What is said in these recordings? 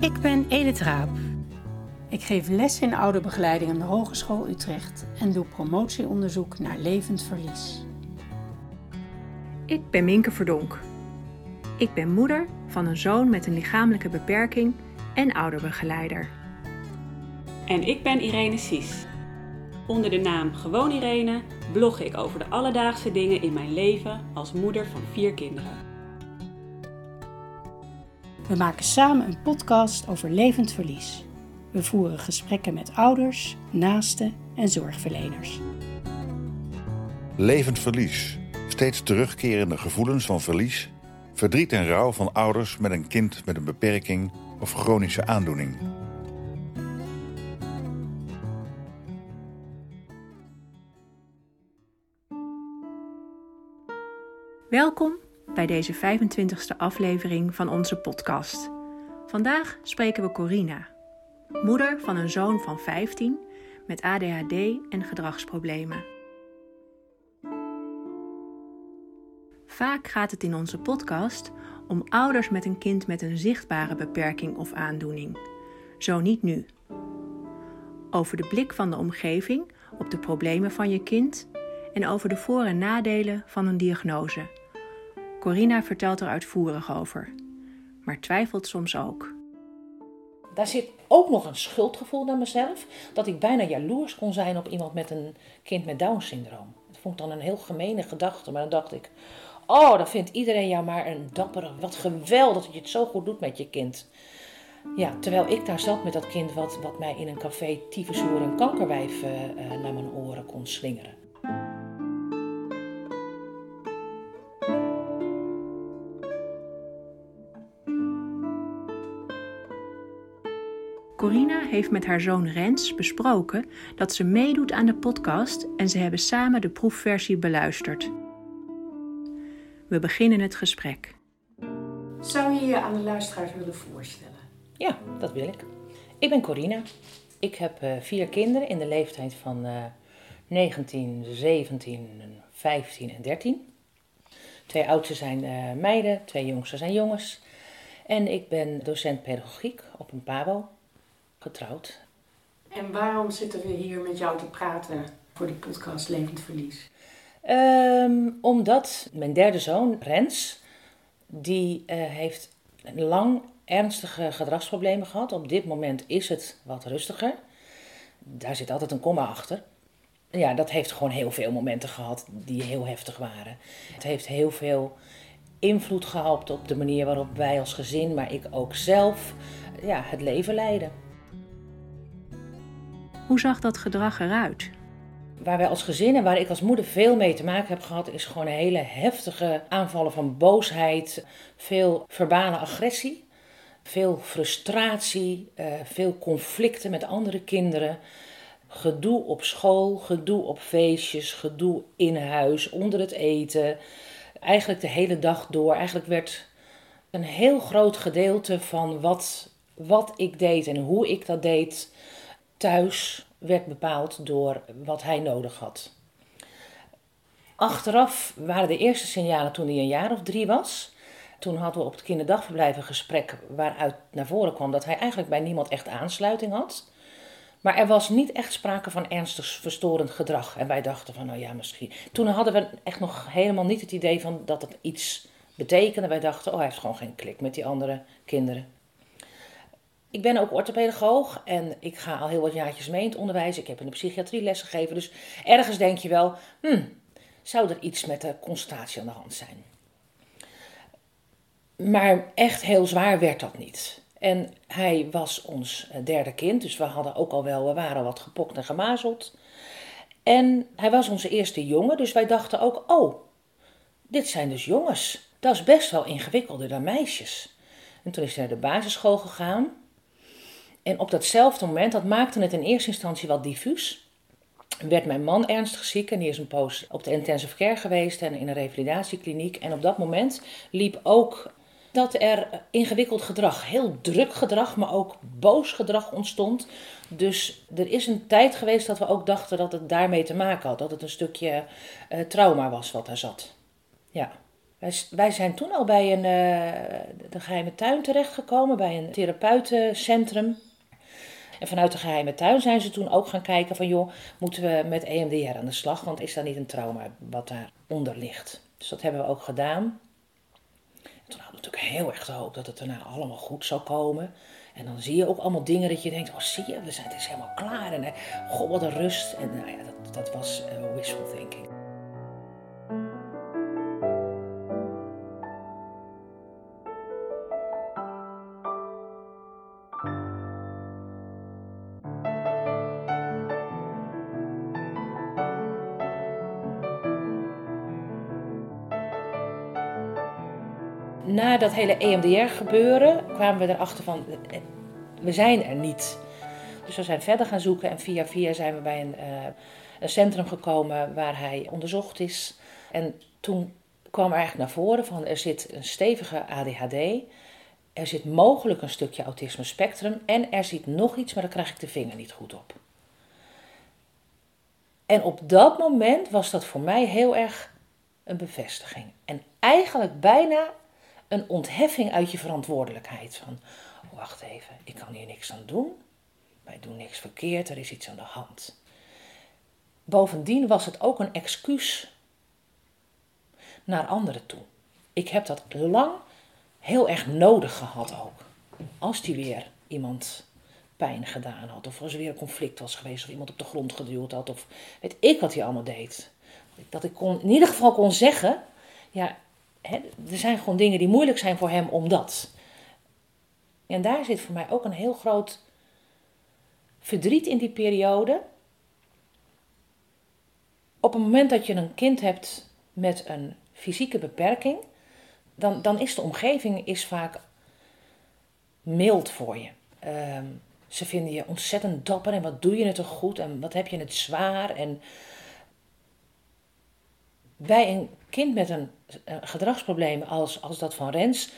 Ik ben Edith Raap. Ik geef les in ouderbegeleiding aan de Hogeschool Utrecht en doe promotieonderzoek naar levend verlies. Ik ben Minke Verdonk. Ik ben moeder van een zoon met een lichamelijke beperking en ouderbegeleider. En ik ben Irene Sies. Onder de naam Gewoon Irene blog ik over de alledaagse dingen in mijn leven als moeder van vier kinderen. We maken samen een podcast over levend verlies. We voeren gesprekken met ouders, naasten en zorgverleners. Levend verlies. Steeds terugkerende gevoelens van verlies, verdriet en rouw van ouders met een kind met een beperking of chronische aandoening. Welkom bij deze 25e aflevering van onze podcast. Vandaag spreken we Corina, moeder van een zoon van 15 met ADHD en gedragsproblemen. Vaak gaat het in onze podcast om ouders met een kind met een zichtbare beperking of aandoening. Zo niet nu. Over de blik van de omgeving op de problemen van je kind en over de voor- en nadelen van een diagnose. Corina vertelt er uitvoerig over, maar twijfelt soms ook. Daar zit ook nog een schuldgevoel naar mezelf, dat ik bijna jaloers kon zijn op iemand met een kind met Down-syndroom. Dat vond ik dan een heel gemene gedachte, maar dan dacht ik, oh, dan vindt iedereen jou maar een dappere, wat geweldig dat je het zo goed doet met je kind. Ja, terwijl ik daar zat met dat kind wat, wat mij in een café tyfushoer en kankerwijf uh, naar mijn oren kon slingeren. Corina heeft met haar zoon Rens besproken dat ze meedoet aan de podcast en ze hebben samen de proefversie beluisterd. We beginnen het gesprek. Zou je je aan de luisteraars willen voorstellen? Ja, dat wil ik. Ik ben Corina. Ik heb uh, vier kinderen in de leeftijd van uh, 19, 17, 15 en 13. Twee oudste zijn uh, meiden, twee jongste zijn jongens. En ik ben docent pedagogiek op een PABO getrouwd. En waarom zitten we hier met jou te praten voor de podcast Levend Verlies? Um, omdat mijn derde zoon, Rens, die uh, heeft lang ernstige gedragsproblemen gehad. Op dit moment is het wat rustiger. Daar zit altijd een komma achter. Ja, dat heeft gewoon heel veel momenten gehad die heel heftig waren. Het heeft heel veel invloed gehad op de manier waarop wij als gezin, maar ik ook zelf, ja, het leven leiden. Hoe zag dat gedrag eruit? Waar wij als gezin en waar ik als moeder veel mee te maken heb gehad, is gewoon hele heftige aanvallen van boosheid, veel verbale agressie, veel frustratie, uh, veel conflicten met andere kinderen, gedoe op school, gedoe op feestjes, gedoe in huis, onder het eten. Eigenlijk de hele dag door. Eigenlijk werd een heel groot gedeelte van wat, wat ik deed en hoe ik dat deed thuis werd bepaald door wat hij nodig had. Achteraf waren de eerste signalen toen hij een jaar of drie was. Toen hadden we op het kinderdagverblijf een gesprek waaruit naar voren kwam dat hij eigenlijk bij niemand echt aansluiting had. Maar er was niet echt sprake van ernstig verstorend gedrag. En wij dachten van, nou ja, misschien. Toen hadden we echt nog helemaal niet het idee van dat het iets betekende. Wij dachten, oh, hij heeft gewoon geen klik met die andere kinderen. Ik ben ook orthopedagoog en ik ga al heel wat jaartjes mee in het onderwijs. Ik heb in de psychiatrie lessen gegeven. Dus ergens denk je wel, hmm, zou er iets met de constatie aan de hand zijn? Maar echt heel zwaar werd dat niet. En hij was ons derde kind, dus we hadden ook al wel, we waren wat gepokt en gemazeld. En hij was onze eerste jongen, dus wij dachten ook, oh, dit zijn dus jongens. Dat is best wel ingewikkelder dan meisjes. En toen is hij naar de basisschool gegaan. En op datzelfde moment, dat maakte het in eerste instantie wat diffuus. Werd mijn man ernstig ziek en die is een poos op de intensive care geweest en in een revalidatiekliniek. En op dat moment liep ook dat er ingewikkeld gedrag, heel druk gedrag, maar ook boos gedrag ontstond. Dus er is een tijd geweest dat we ook dachten dat het daarmee te maken had. Dat het een stukje uh, trauma was wat daar zat. Ja. Wij, zijn toen al bij een, uh, de geheime tuin terechtgekomen, bij een therapeutencentrum. En vanuit de geheime tuin zijn ze toen ook gaan kijken van joh, moeten we met EMDR aan de slag? Want is daar niet een trauma wat daaronder ligt? Dus dat hebben we ook gedaan. En toen hadden we natuurlijk heel erg hoop dat het daarna allemaal goed zou komen. En dan zie je ook allemaal dingen dat je denkt, oh zie je, we zijn, het is helemaal klaar. En god, wat een rust. En nou ja, dat, dat was uh, wishful thinking. Hele EMDR gebeuren kwamen we erachter van, we zijn er niet. Dus we zijn verder gaan zoeken en via via zijn we bij een, uh, een centrum gekomen waar hij onderzocht is. En toen kwam er eigenlijk naar voren van er zit een stevige ADHD, er zit mogelijk een stukje autisme spectrum en er zit nog iets, maar daar krijg ik de vinger niet goed op. En op dat moment was dat voor mij heel erg een bevestiging. En eigenlijk bijna een ontheffing uit je verantwoordelijkheid. Van, oh, wacht even, ik kan hier niks aan doen. Wij doen niks verkeerd, er is iets aan de hand. Bovendien was het ook een excuus naar anderen toe. Ik heb dat lang heel erg nodig gehad ook. Als die weer iemand pijn gedaan had, of als er weer een conflict was geweest, of iemand op de grond geduwd had, of weet ik wat hij allemaal deed. Dat ik kon, in ieder geval kon zeggen: Ja, er zijn gewoon dingen die moeilijk zijn voor hem omdat. En daar zit voor mij ook een heel groot verdriet in die periode. Op het moment dat je een kind hebt met een fysieke beperking, dan, dan is de omgeving is vaak mild voor je. Ehm, ze vinden je ontzettend dapper en wat doe je het toch goed en wat heb je het zwaar. En bij een kind met een, gedragsprobleem als, als dat van Rens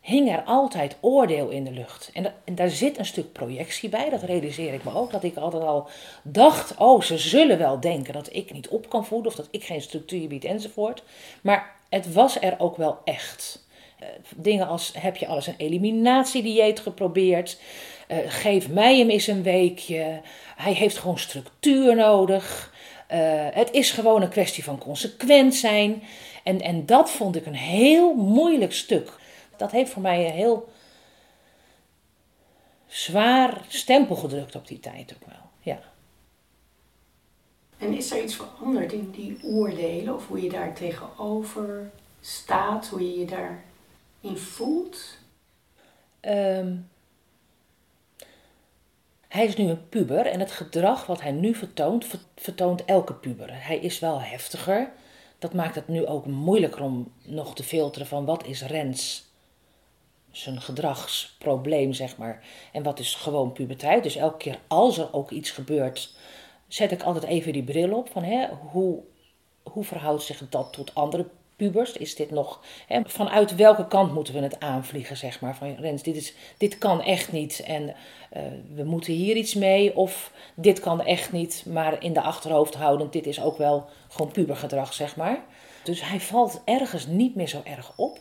hing er altijd oordeel in de lucht. En, en, daar zit een stuk projectie bij, dat realiseer ik me ook. Dat ik altijd al dacht, oh, ze zullen wel denken dat ik niet op kan voeden... of dat ik geen structuur bied enzovoort. Maar het was er ook wel echt. Uh, dingen als, heb je alles een eliminatiedieet geprobeerd? Uh, geef mij hem eens een weekje. Hij heeft gewoon structuur nodig. Uh, het is gewoon een kwestie van consequent zijn. En, en dat vond ik een heel moeilijk stuk. Dat heeft voor mij een heel zwaar stempel gedrukt op die tijd ook wel. Ja. En is er iets veranderd in die oordelen of hoe je daar tegenover staat, hoe je je daarin voelt? Um, hij is nu een puber en het gedrag wat hij nu vertoont, vertoont elke puber. Hij is wel heftiger. Dat maakt het nu ook moeilijker om nog te filteren van wat is Rens zijn gedragsprobleem, zeg maar. En wat is gewoon puberteit. Dus elke keer als er ook iets gebeurt, zet ik altijd even die bril op van hè, hoe, hoe verhoudt zich dat tot andere pubers? Is dit nog, hè, vanuit welke kant moeten we het aanvliegen, zeg maar? Van Rens, dit, is, dit kan echt niet en uh, we moeten hier iets mee. Of dit kan echt niet, maar in de achterhoofd houdend, dit is ook wel gewoon pubergedrag, zeg maar. Dus hij valt ergens niet meer zo erg op.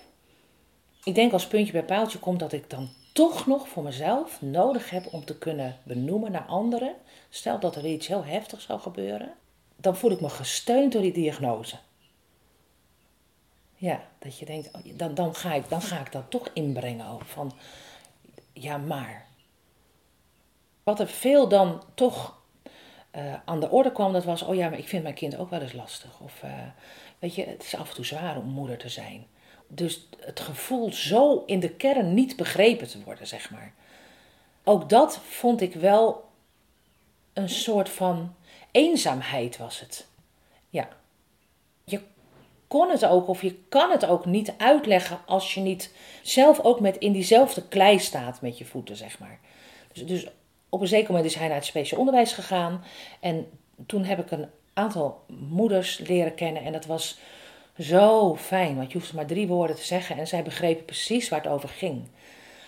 Ik denk als puntje bij paaltje komt dat ik dan toch nog voor mezelf nodig heb om te kunnen benoemen naar anderen. Stel dat er iets heel heftigs zou gebeuren, dan voel ik me gesteund door die diagnose. Ja, dat je denkt, oh, dan, dan, ga, ik, dan ga ik dat toch inbrengen ook. Van, ja, maar. Wat er veel dan toch uh, aan de orde kwam, dat was, oh ja, maar ik vind mijn kind ook wel eens lastig. Of, uh, weet je, het is af en toe zwaar om moeder te zijn. Dus het gevoel zo in de kern niet begrepen te worden, zeg maar. Ook dat vond ik wel een soort van eenzaamheid was het. Ja. Je kon het ook of je kan het ook niet uitleggen als je niet zelf ook met in diezelfde klei staat met je voeten, zeg maar. Dus, dus op een zeker moment is hij naar het speciaal onderwijs gegaan. En toen heb ik een aantal moeders leren kennen. En dat was zo fijn, want je hoefde maar drie woorden te zeggen. En zij begrepen precies waar het over ging.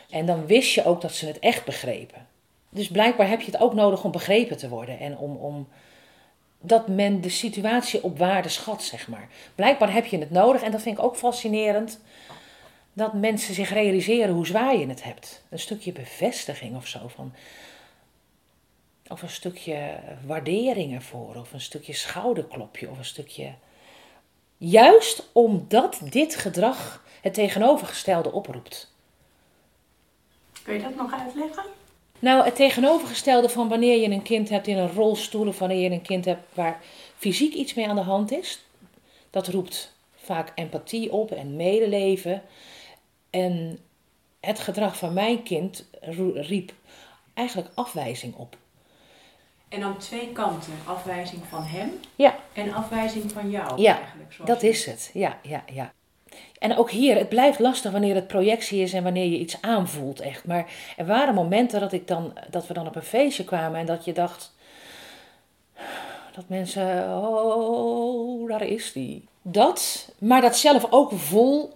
En dan wist je ook dat ze het echt begrepen. Dus blijkbaar heb je het ook nodig om begrepen te worden. En om, om dat men de situatie op waarde schat, zeg maar. Blijkbaar heb je het nodig en dat vind ik ook fascinerend. Dat mensen zich realiseren hoe zwaar je het hebt. Een stukje bevestiging of zo. Van, of een stukje waardering ervoor. Of een stukje schouderklopje. Of een stukje. Juist omdat dit gedrag het tegenovergestelde oproept. Kun je dat nog uitleggen? Nou, het tegenovergestelde van wanneer je een kind hebt in een rolstoel of wanneer je een kind hebt waar fysiek iets mee aan de hand is, dat roept vaak empathie op en medeleven. En het gedrag van mijn kind riep eigenlijk afwijzing op. En dan twee kanten, afwijzing van hem ja. en afwijzing van jou. Ja, eigenlijk, dat is het. Ja, ja, ja. En ook hier, het blijft lastig wanneer het projectie is en wanneer je iets aanvoelt, echt. Maar er waren momenten dat, ik dan, dat we dan op een feestje kwamen en dat je dacht. Dat mensen, oh, daar is die. Dat, maar dat zelf ook vol,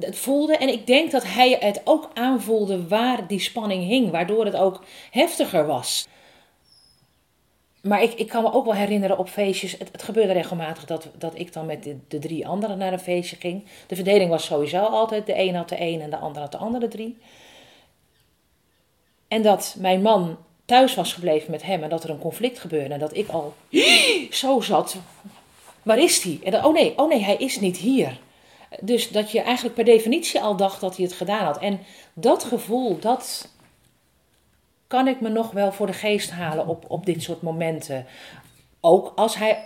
het voelde. En ik denk dat hij het ook aanvoelde waar die spanning hing, waardoor het ook heftiger was. Maar ik, ik kan me ook wel herinneren op feestjes. Het, gebeurde regelmatig dat, dat ik dan met de, de, drie anderen naar een feestje ging. De verdeling was sowieso altijd: de een had de een en de ander had de andere drie. En dat mijn man thuis was gebleven met hem en dat er een conflict gebeurde. En dat ik al zo zat. Waar is hij? En dat, oh nee, oh nee, hij is niet hier. Dus dat je eigenlijk per definitie al dacht dat hij het gedaan had. En dat gevoel, dat, kan ik me nog wel voor de geest halen op, op dit soort momenten. Ook als hij,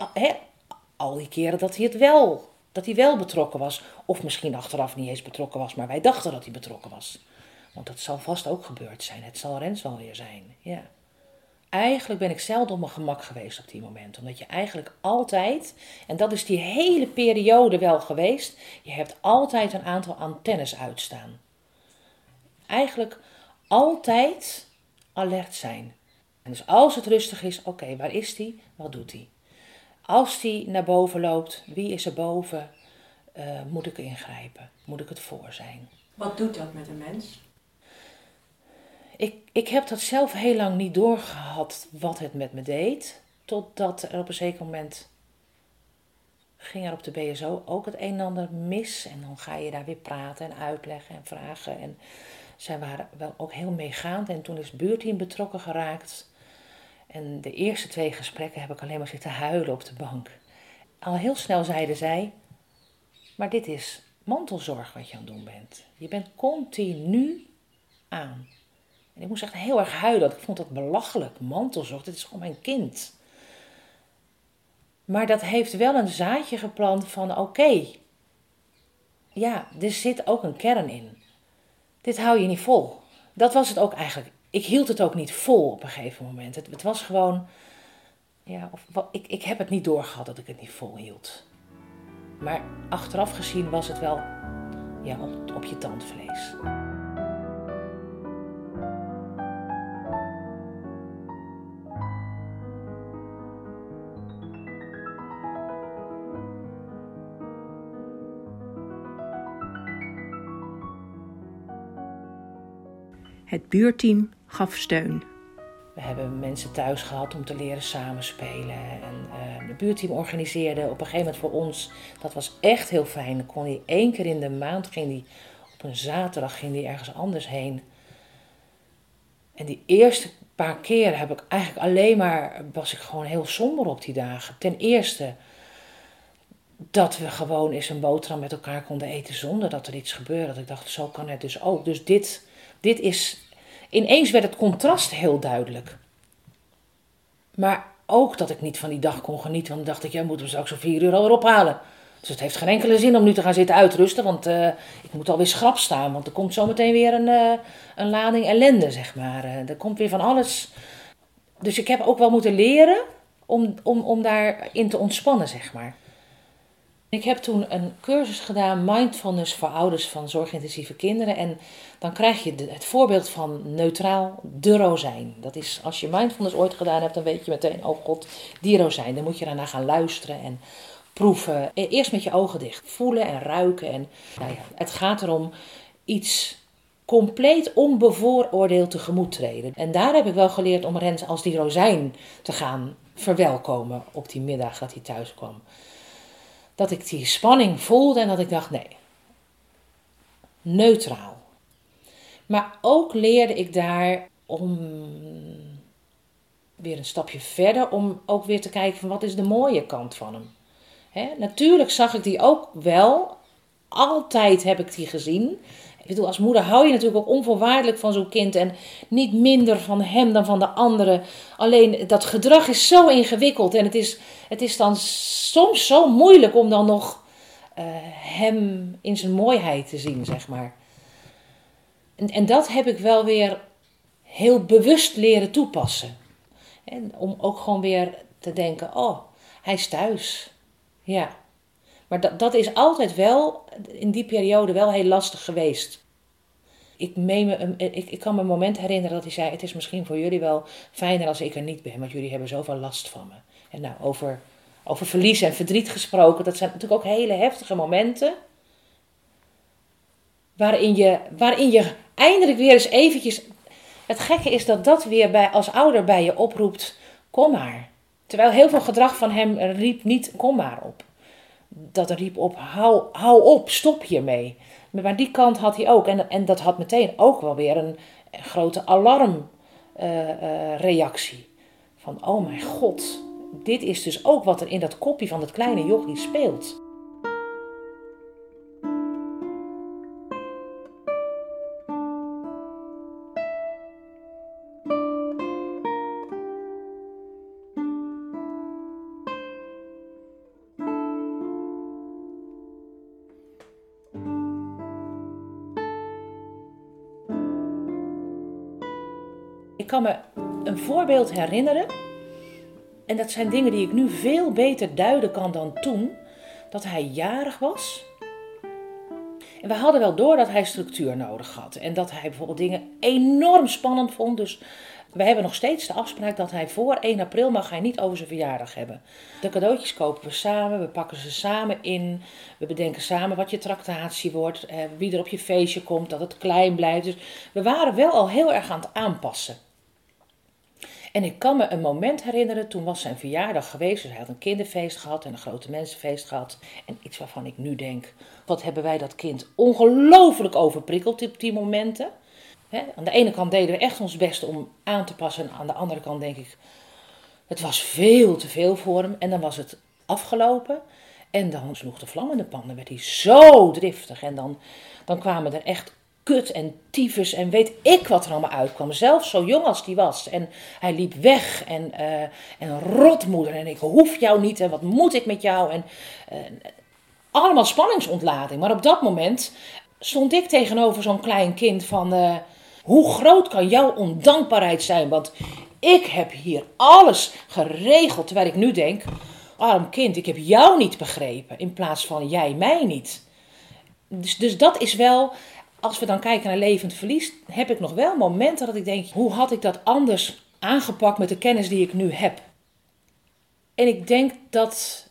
al die keren dat hij het wel, dat hij wel betrokken was. Of misschien achteraf niet eens betrokken was, maar wij dachten dat hij betrokken was. Want dat zal vast ook gebeurd zijn. Het zal Rens wel weer zijn. Ja. Eigenlijk ben ik zelden op mijn gemak geweest op die momenten. Omdat je eigenlijk altijd, en dat is die hele periode wel geweest, je hebt altijd een aantal antennes uitstaan. Eigenlijk altijd alert zijn. En dus als het rustig is, oké, waar is die? Wat doet hij? Als die naar boven loopt, wie is er boven? Uh, moet ik ingrijpen? Moet ik het voor zijn? Wat doet dat met een mens? Ik, ik heb dat zelf heel lang niet doorgehad wat het met me deed. Totdat er op een zeker moment ging er op de BSO ook het een en ander mis. En dan ga je daar weer praten en uitleggen en vragen. En zij waren wel ook heel meegaand en toen is het buurteam betrokken geraakt. En de eerste twee gesprekken heb ik alleen maar zitten huilen op de bank. Al heel snel zeiden zij: Maar dit is mantelzorg wat je aan het doen bent. Je bent continu aan. En ik moest echt heel erg huilen. Ik vond dat belachelijk. Mantelzorg, dit is gewoon mijn kind. Maar dat heeft wel een zaadje geplant van: oké, ja, er zit ook een kern in dit hou je niet vol. Dat was het ook eigenlijk. Ik hield het ook niet vol op een gegeven moment. Het, het was gewoon, ja, of, ik, ik heb het niet doorgehad dat ik het niet vol hield. Maar achteraf gezien was het wel ja, op, op je tandvlees. Het buurteam gaf steun. We hebben mensen thuis gehad om te leren samenspelen. En uh, het buurteam organiseerde op een gegeven moment voor ons. Dat was echt heel fijn. Dan kon hij één keer in de maand, ging hij, op een zaterdag ging hij ergens anders heen. En die eerste paar keer heb ik eigenlijk alleen maar, was ik gewoon heel somber op die dagen. Ten eerste dat we gewoon eens een boterham met elkaar konden eten zonder dat er iets gebeurde. Dat ik dacht, zo kan het dus ook. Dus dit dit is. Ineens werd het contrast heel duidelijk. Maar ook dat ik niet van die dag kon genieten, want dan dacht ik, jij moet hem straks om vier uur alweer ophalen. Dus het heeft geen enkele zin om nu te gaan zitten uitrusten, want uh, ik moet alweer schrap staan, want er komt zometeen weer een, uh, een lading ellende, zeg maar. Uh, er komt weer van alles. Dus ik heb ook wel moeten leren om, om, om daarin te ontspannen, zeg maar. Ik heb toen een cursus gedaan, mindfulness voor ouders van zorgintensieve kinderen. En dan krijg je het voorbeeld van neutraal de rozijn. Dat is, als je mindfulness ooit gedaan hebt, dan weet je meteen, oh god, die rozijn. Dan moet je daarna gaan luisteren en proeven. E, eerst met je ogen dicht, voelen en ruiken. En, nou ja, het gaat erom iets compleet onbevooroordeeld tegemoet treden. En daar heb ik wel geleerd om Rens als die rozijn te gaan verwelkomen op die middag dat hij thuis kwam. Dat ik die spanning voelde en dat ik dacht: nee, neutraal. Maar ook leerde ik daar om weer een stapje verder, om ook weer te kijken van wat is de mooie kant van hem. Natuurlijk zag ik die ook wel, altijd heb ik die gezien. Bedoel, als moeder hou je natuurlijk ook onvoorwaardelijk van zo'n kind en niet minder van hem dan van de anderen. Alleen dat gedrag is zo ingewikkeld en het is, het is dan soms zo moeilijk om dan nog uh, hem in zijn mooiheid te zien, zeg maar. En, en dat heb ik wel weer heel bewust leren toepassen. En om ook gewoon weer te denken: oh, hij is thuis. Ja. Maar dat, dat is altijd wel, in die periode, wel heel lastig geweest. Ik, me, ik, ik kan me een moment herinneren dat hij zei: Het is misschien voor jullie wel fijner als ik er niet ben, want jullie hebben zoveel last van me. En nou, over, over verlies en verdriet gesproken, dat zijn natuurlijk ook hele heftige momenten. Waarin je, waarin je eindelijk weer eens eventjes. Het gekke is dat dat weer bij, als ouder bij je oproept: kom maar. Terwijl heel veel gedrag van hem riep niet: kom maar op. Dat riep op: hou, hou op, stop hiermee. Maar die kant had hij ook. En, en dat had meteen ook wel weer een, grote alarmreactie. Uh, uh, van: oh mijn god, dit is dus ook wat er in dat kopje van dat kleine jochie speelt. Kan me een voorbeeld herinneren. En dat zijn dingen die ik nu veel beter duiden kan dan toen. Dat hij jarig was. En we hadden wel door dat hij structuur nodig had. En dat hij bijvoorbeeld dingen enorm spannend vond. Dus we hebben nog steeds de afspraak dat hij voor 1 april mag hij niet over zijn verjaardag hebben. De cadeautjes kopen we samen, we pakken ze samen in. We bedenken samen wat je tractatie wordt, eh, wie er op je feestje komt, dat het klein blijft. Dus we waren wel al heel erg aan het aanpassen. En ik kan me een moment herinneren, toen was zijn verjaardag geweest. Dus hij had een kinderfeest gehad en een grote mensenfeest gehad. En iets waarvan ik nu denk, wat hebben wij dat kind ongelooflijk overprikkeld op die momenten. aan de ene kant deden we echt ons best om aan te passen. En aan de andere kant denk ik, het was veel te veel voor hem. En dan was het afgelopen. En dan sloeg de vlam in de pan. Dan werd hij zo driftig. En dan, dan kwamen er echt kut en tyfus en weet ik wat er allemaal uitkwam. Zelfs zo jong als die was. En hij liep weg en, uh, en rotmoeder en ik hoef jou niet en wat moet ik met jou. En allemaal spanningsontlading. Maar op dat moment stond ik tegenover zo'n klein kind van... Uh, hoe groot kan jouw ondankbaarheid zijn? Want ik heb hier alles geregeld. Terwijl ik nu denk, arm kind, ik heb jou niet begrepen. In plaats van jij mij niet. Dus, dus dat is wel als we dan kijken naar levend verlies, heb ik nog wel momenten dat ik denk: hoe had ik dat anders aangepakt met de kennis die ik nu heb? En ik denk dat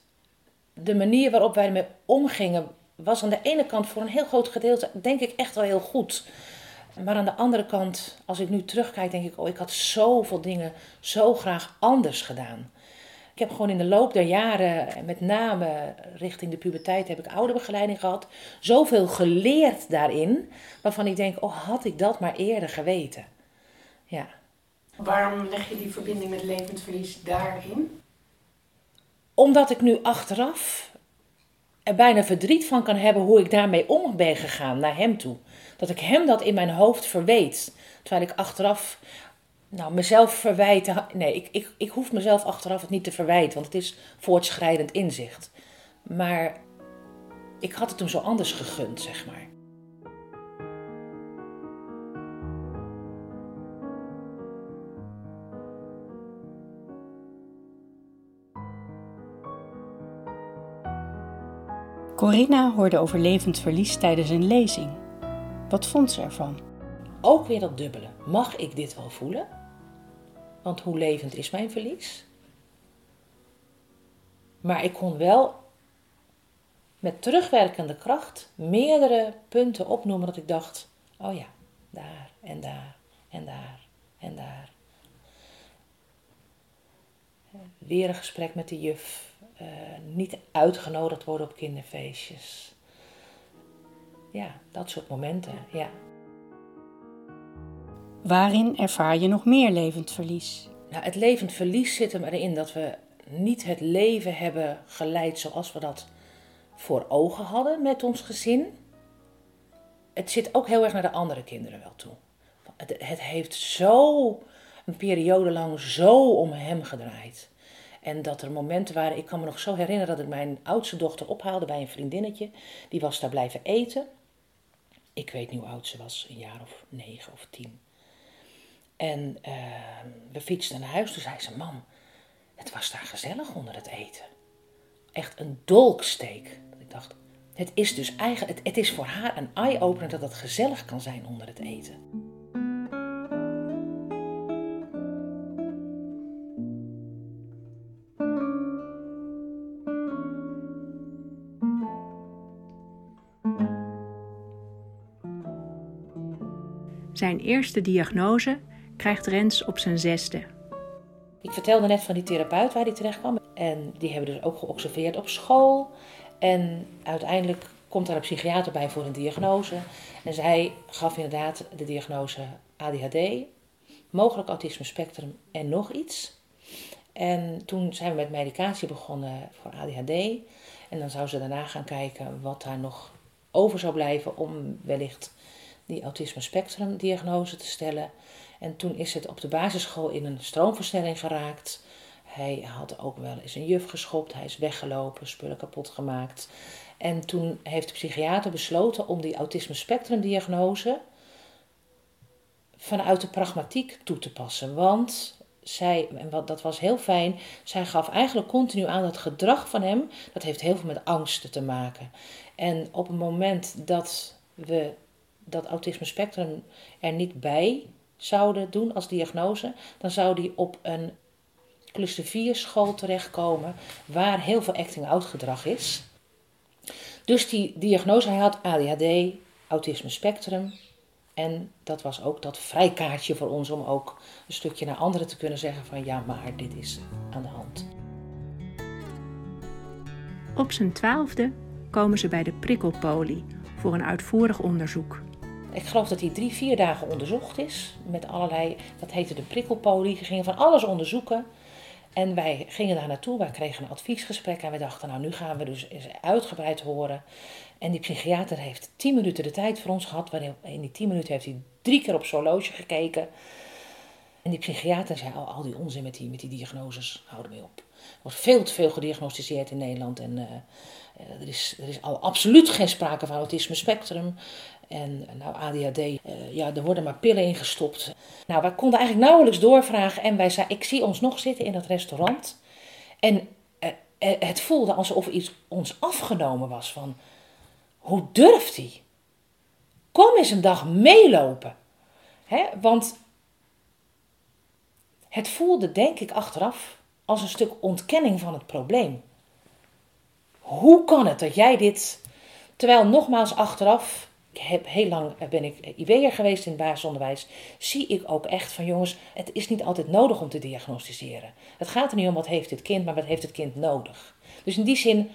de manier waarop wij ermee omgingen, was aan de ene kant voor een heel groot gedeelte, denk ik, echt wel heel goed. Maar aan de andere kant, als ik nu terugkijk, denk ik: oh, ik had zoveel dingen zo graag anders gedaan. Ik heb gewoon in de loop der jaren, met name richting de puberteit, heb ik ouderbegeleiding gehad. Zoveel geleerd daarin, waarvan ik denk, oh had ik dat maar eerder geweten. Ja. Waarom leg je die verbinding met levensverlies daarin? Omdat ik nu achteraf er bijna verdriet van kan hebben hoe ik daarmee om ben gegaan naar hem toe. Dat ik hem dat in mijn hoofd verweet. Terwijl ik achteraf nou, mezelf verwijten. Nee, ik, ik, ik hoef mezelf achteraf het niet te verwijten, want het is voortschrijdend inzicht. Maar ik had het hem zo anders gegund, zeg maar. Corinna hoorde over levend verlies tijdens een lezing. Wat vond ze ervan? Ook weer dat dubbele. Mag ik dit wel voelen? Want hoe levend is mijn verlies? Maar ik kon wel met terugwerkende kracht meerdere punten opnoemen dat ik dacht: oh ja, daar en daar en daar en daar. Weer een gesprek met de juf. Uh, niet uitgenodigd worden op kinderfeestjes. Ja, dat soort momenten, ja. Waarin ervaar je nog meer levend verlies? Nou, het levend verlies zit er erin dat we niet het leven hebben geleid zoals we dat voor ogen hadden met ons gezin. Het zit ook heel erg naar de andere kinderen wel toe. Het, het heeft zo een periode lang zo om hem gedraaid. En dat er momenten waren, ik kan me nog zo herinneren dat ik mijn oudste dochter ophaalde bij een vriendinnetje. Die was daar blijven eten. Ik weet niet hoe oud ze was, een jaar of negen of tien. En uh, we fietsten naar huis, toen zei ze, mam, het was daar gezellig onder het eten. Echt een dolksteek. Ik dacht, het is dus eigenlijk, het, het is voor haar een eye-opener dat het gezellig kan zijn onder het eten. Zijn eerste diagnose krijgt Rens op zijn zesde. Ik vertelde net van die therapeut waar hij terecht kwam. En die hebben dus ook geobserveerd op school. En uiteindelijk komt daar een psychiater bij voor een diagnose. En zij gaf inderdaad de diagnose ADHD, mogelijk autisme spectrum en nog iets. En toen zijn we met medicatie begonnen voor ADHD. En dan zou ze daarna gaan kijken wat daar nog over zou blijven om wellicht die autisme spectrum diagnose te stellen. En toen is het op de basisschool in een stroomversnelling geraakt. Hij had ook wel eens een juf geschopt, hij is weggelopen, spullen kapot gemaakt. En toen heeft de psychiater besloten om die autisme spectrum diagnose vanuit de pragmatiek toe te passen. Want zij, en wat, dat was heel fijn, zij gaf eigenlijk continu aan dat gedrag van hem, dat heeft heel veel met angsten te maken. En op het moment dat we dat autisme spectrum er niet bij zouden doen als diagnose, dan zou die op een cluster 4 school terechtkomen waar heel veel acting-out gedrag is. Dus die diagnose, hij had ADHD, autisme spectrum. En dat was ook dat vrijkaartje voor ons om ook een stukje naar anderen te kunnen zeggen van ja, maar dit is aan de hand. Op zijn twaalfde komen ze bij de prikkelpolie voor een uitvoerig onderzoek. Ik geloof dat hij drie, vier dagen onderzocht is. Met allerlei, dat heette de prikkelpolie. Ze gingen van alles onderzoeken. En wij gingen daar naartoe, wij kregen een adviesgesprek en we dachten, nou nu gaan we dus eens uitgebreid horen. En die psychiater heeft tien minuten de tijd voor ons gehad. In die tien minuten heeft hij drie keer op zo'n horloge gekeken. En die psychiater zei, oh, al die onzin met die, met die diagnoses, houden mee op. Er wordt veel te veel gediagnosticeerd in Nederland en uh, er, is, er is al absoluut geen sprake van autisme spectrum. En nou, ADHD, eh, ja, er worden maar pillen ingestopt. Nou, wij konden eigenlijk nauwelijks doorvragen. En wij zeiden, ik zie ons nog zitten in dat restaurant. En uh, het voelde alsof iets ons afgenomen was van, hoe durft hij? Kom eens een dag meelopen. Hè? Want het voelde, denk ik, achteraf als een stuk ontkenning van het probleem. Hoe kan het dat jij dit, terwijl nogmaals achteraf heb heel lang eh, ben ik IW'er geweest in het basisonderwijs. Zie ik ook echt van jongens, het is niet altijd nodig om te diagnosticeren. Het gaat er niet om wat heeft dit kind, maar wat heeft het kind nodig. Dus in die zin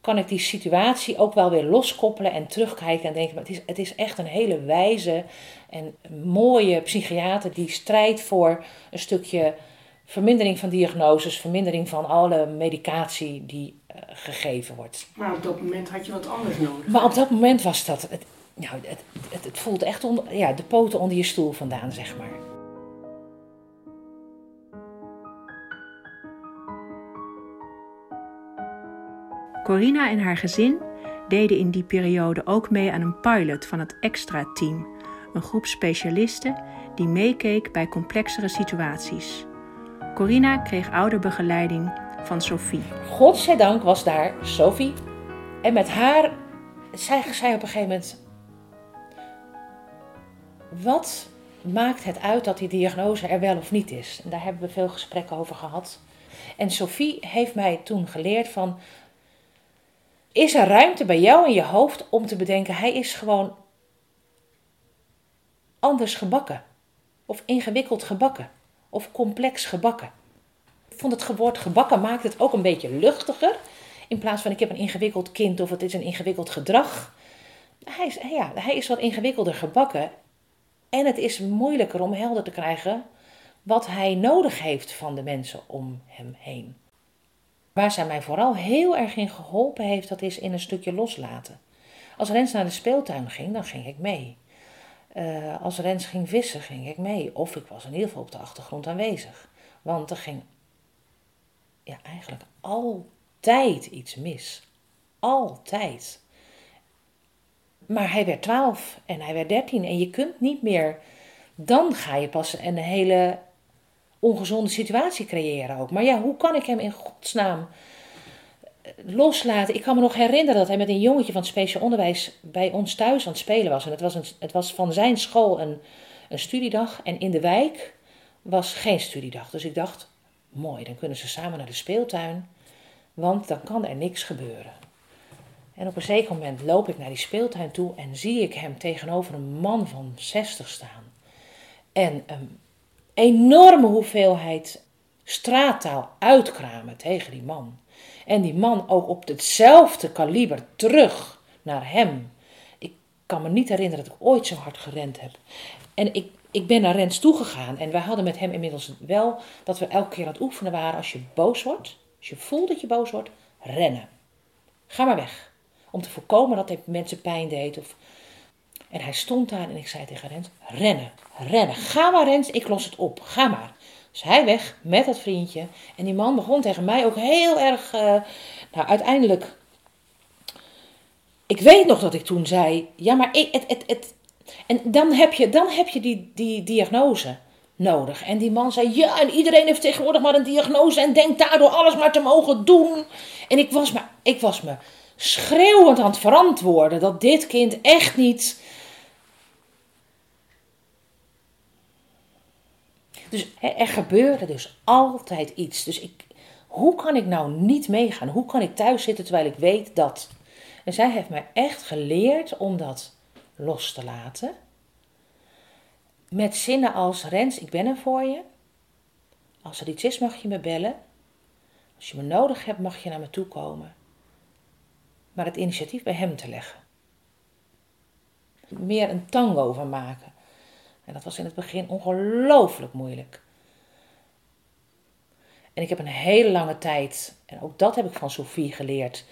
kan ik die situatie ook wel weer loskoppelen en terugkijken en denken, maar het is, het is echt een hele wijze en mooie psychiater die strijdt voor een stukje vermindering van diagnoses, vermindering van alle medicatie die uh, gegeven wordt. Maar op dat moment had je wat anders nodig. Maar op dat moment was dat, het, nou, het, het, het voelt echt onder, ja, de poten onder je stoel vandaan, zeg maar. Corina en haar gezin deden in die periode ook mee aan een pilot van het Extra Team, een groep specialisten die meekeek bij complexere situaties. Corina kreeg ouderbegeleiding van Sophie. Godzijdank was daar Sophie. En met haar zei zij op een gegeven moment: Wat maakt het uit dat die diagnose er wel of niet is? En daar hebben we veel gesprekken over gehad. En Sophie heeft mij toen geleerd van. Is er ruimte bij jou in je hoofd om te bedenken, hij is gewoon anders gebakken of ingewikkeld gebakken? Of complex gebakken. vond het woord gebakken maakt het ook een beetje luchtiger. In plaats van ik heb een ingewikkeld kind of het is een ingewikkeld gedrag. Hij is, ja, hij is wat ingewikkelder gebakken. En het is moeilijker om helder te krijgen wat hij nodig heeft van de mensen om hem heen. Waar zij mij vooral heel erg in geholpen heeft, dat is in een stukje loslaten. Als Rens naar de speeltuin ging, dan ging ik mee. Uh, als Rens ging vissen, ging ik mee. Of ik was in ieder geval op de achtergrond aanwezig. Want er ging ja, eigenlijk altijd iets mis. Altijd. Maar hij werd 12 en hij werd 13 en je kunt niet meer. Dan ga je pas een hele ongezonde situatie creëren ook. Maar ja, hoe kan ik hem in godsnaam eh, loslaten? Ik kan me nog herinneren dat hij met een jongetje van speciaal onderwijs bij ons thuis aan het spelen was. En het was, een, het was van zijn school een, een studiedag en in de wijk was geen studiedag. Dus ik dacht, mooi, dan kunnen ze samen naar de speeltuin, want dan kan er niks gebeuren. En op een zeker moment loop ik naar die speeltuin toe en zie ik hem tegenover een man van 60 staan. En een enorme hoeveelheid straattaal uitkramen tegen die man. En die man ook op hetzelfde kaliber terug naar hem. Ik kan me niet herinneren dat ik ooit zo hard gerend heb. En ik, ik ben naar Rens toegegaan. En wij hadden met hem inmiddels wel dat we elke keer aan het oefenen waren. Als je boos wordt, als je voelt dat je boos wordt, rennen. Ga maar weg. Om te voorkomen dat hij mensen pijn deed. Of... En hij stond daar en ik zei tegen Rens, rennen, rennen. Ga maar Rens, ik los het op. Ga maar. Dus hij weg met dat vriendje. En die man begon tegen mij ook heel erg. Uh, nou, uiteindelijk. Ik weet nog dat ik toen zei: Ja, maar ik, het, het, het. En dan heb je, dan heb je die, die diagnose nodig. En die man zei: Ja, en iedereen heeft tegenwoordig maar een diagnose. En denkt daardoor alles maar te mogen doen. En ik was me, ik was me schreeuwend aan het verantwoorden dat dit kind echt niet Dus er gebeurde dus altijd iets. Dus ik, hoe kan ik nou niet meegaan? Hoe kan ik thuis zitten terwijl ik weet dat? En zij heeft mij echt geleerd om dat los te laten. Met zinnen als: Rens, ik ben er voor je. Als er iets is, mag je me bellen. Als je me nodig hebt, mag je naar me toe komen. Maar het initiatief bij hem te leggen. Meer een tango van maken. En dat was in het begin ongelooflijk moeilijk. En ik heb een hele lange tijd, en ook dat heb ik van Sophie geleerd,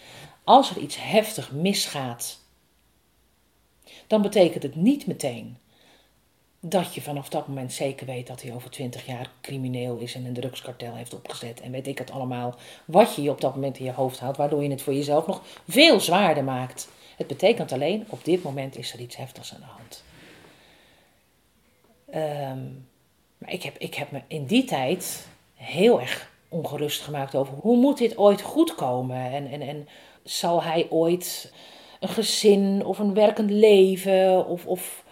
als er iets heftig misgaat, dan betekent het niet meteen dat je vanaf dat moment zeker weet dat hij over twintig jaar crimineel is en een drugskartel heeft opgezet. En weet ik het allemaal, wat je je op dat moment in je hoofd haalt, waardoor je het voor jezelf nog veel zwaarder maakt. Het betekent alleen, op dit moment is er iets heftigs aan de hand. Ehm, maar ik heb, ik heb me in die tijd heel erg ongerust gemaakt over hoe moet dit ooit goed komen? En, en, en zal hij ooit een gezin of een werkend leven of, of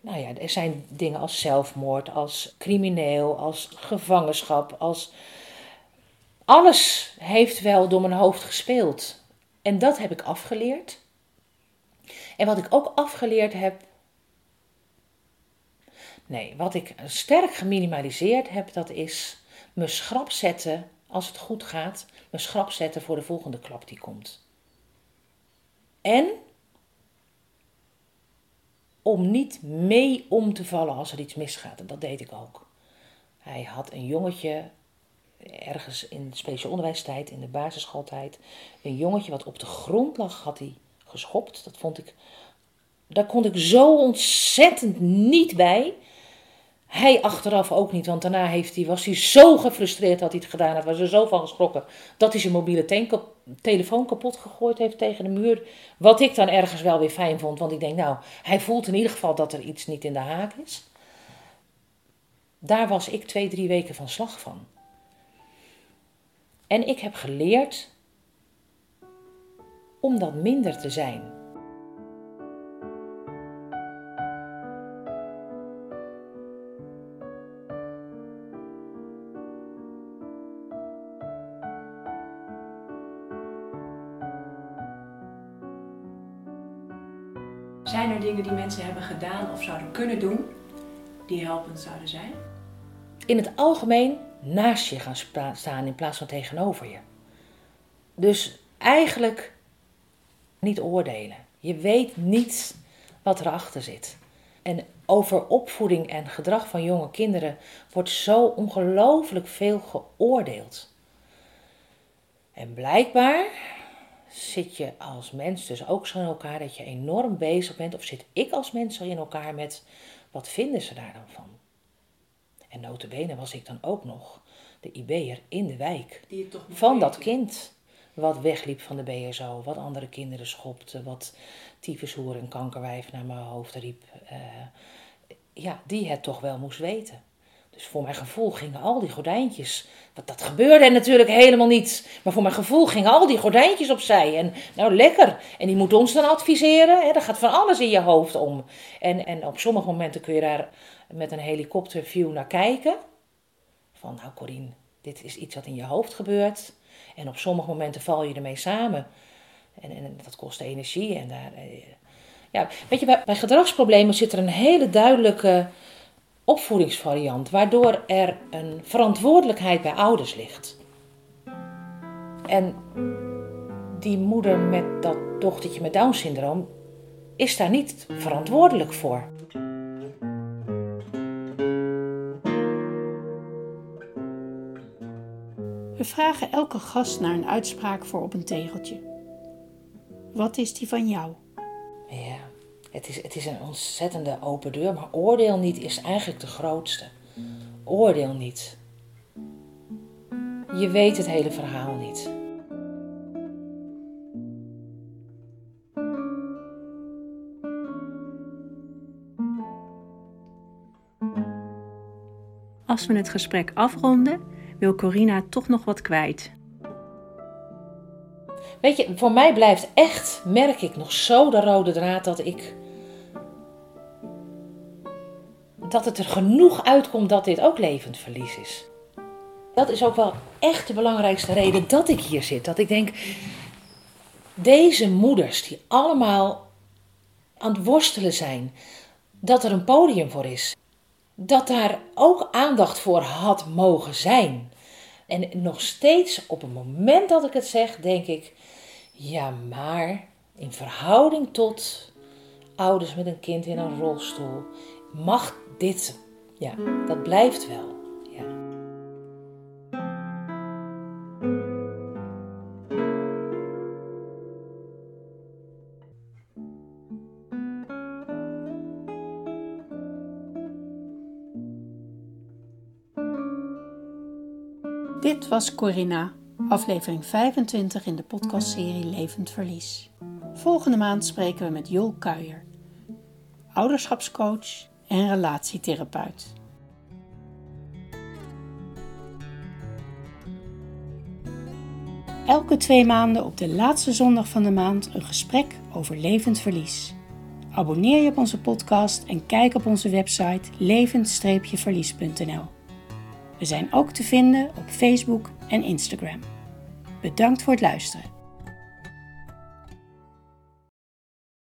nou ja, er zijn dingen als zelfmoord, als crimineel, als gevangenschap, als alles heeft wel door mijn hoofd gespeeld. En dat heb ik afgeleerd. En wat ik ook afgeleerd heb, Nee, wat ik sterk geminimaliseerd heb, dat is me schrap zetten als het goed gaat, me schrap zetten voor de volgende klap die komt. En om niet mee om te vallen als er iets misgaat. En dat deed ik ook. Hij had een jongetje, ergens in speciaal onderwijstijd, in de basisschooltijd, een jongetje wat op de grond lag, had hij geschopt. Dat vond ik, daar kon ik zo ontzettend niet bij. Hij achteraf ook niet, want daarna heeft hij, was hij zo gefrustreerd dat hij het gedaan had. Was er zo van geschrokken dat hij zijn mobiele telefoon kapot gegooid heeft tegen de muur. Wat ik dan ergens wel weer fijn vond, want ik denk, nou, hij voelt in ieder geval dat er iets niet in de haak is. Daar was ik twee, drie weken van slag van. En ik heb geleerd om dat minder te zijn. Zijn mensen hebben gedaan of zouden kunnen doen die helpend zouden zijn? In het algemeen naast je gaan staan in plaats van tegenover je. Dus eigenlijk niet oordelen. Je weet niet wat erachter zit. En over opvoeding en gedrag van jonge kinderen wordt zo ongelooflijk veel geoordeeld. En blijkbaar zit je als mens dus ook zo in elkaar dat je enorm bezig bent, of zit ik als mens zo in elkaar met wat vinden ze daar dan van? En notabene was ik dan ook nog de IB'er in de wijk van dat kind wat wegliep van de BSO, wat andere kinderen schopte, wat tyfushoer en kankerwijf naar mijn hoofd riep. Uh, ja, die het toch wel moest weten. Dus voor mijn gevoel gingen al die gordijntjes. Want dat gebeurde natuurlijk helemaal niet. Maar voor mijn gevoel gingen al die gordijntjes opzij. En nou lekker. En die moet ons dan adviseren. Hè? Gaat van alles in je hoofd om. En, en op sommige momenten kun je daar met een helikopterview naar kijken. Van nou Corine, dit is iets wat in je hoofd gebeurt. En op sommige momenten val je ermee samen. En, en dat kost energie. En daar, eh, ja, weet je, bij, bij gedragsproblemen zit er een hele duidelijke opvoedingsvariant, waardoor er een verantwoordelijkheid bij ouders ligt. En die moeder met dat dochtertje met Down syndroom is daar niet verantwoordelijk voor. We vragen elke gast naar een uitspraak voor op een tegeltje. Wat is die van jou? Ja, het is, het is een ontzettende open deur, maar oordeel niet is eigenlijk de grootste. Oordeel niet. Je weet het hele verhaal niet. Als we het gesprek afronden, wil Corina toch nog wat kwijt. Weet je, voor mij blijft echt, merk ik nog zo de rode draad dat ik. Dat het er genoeg uitkomt dat dit ook levend verlies is. Dat is ook wel echt de belangrijkste reden dat ik hier zit. Dat ik denk, deze moeders die allemaal aan het worstelen zijn, dat er een podium voor is. Dat daar ook aandacht voor had mogen zijn. En nog steeds op het moment dat ik het zeg, denk ik, ja, maar in verhouding tot ouders met een kind in een rolstoel, mag dit, ja, dat blijft wel. Ja. Dit was Corinna, aflevering 25 in de podcastserie Levend Verlies. Volgende maand spreken we met Jol Kuijer, ouderschapscoach en relatietherapeut. Elke twee maanden op de laatste zondag van de maand een gesprek over levend verlies. Abonneer je op onze podcast en kijk op onze website levend-verlies.nl. We zijn ook te vinden op Facebook en Instagram. Bedankt voor het luisteren.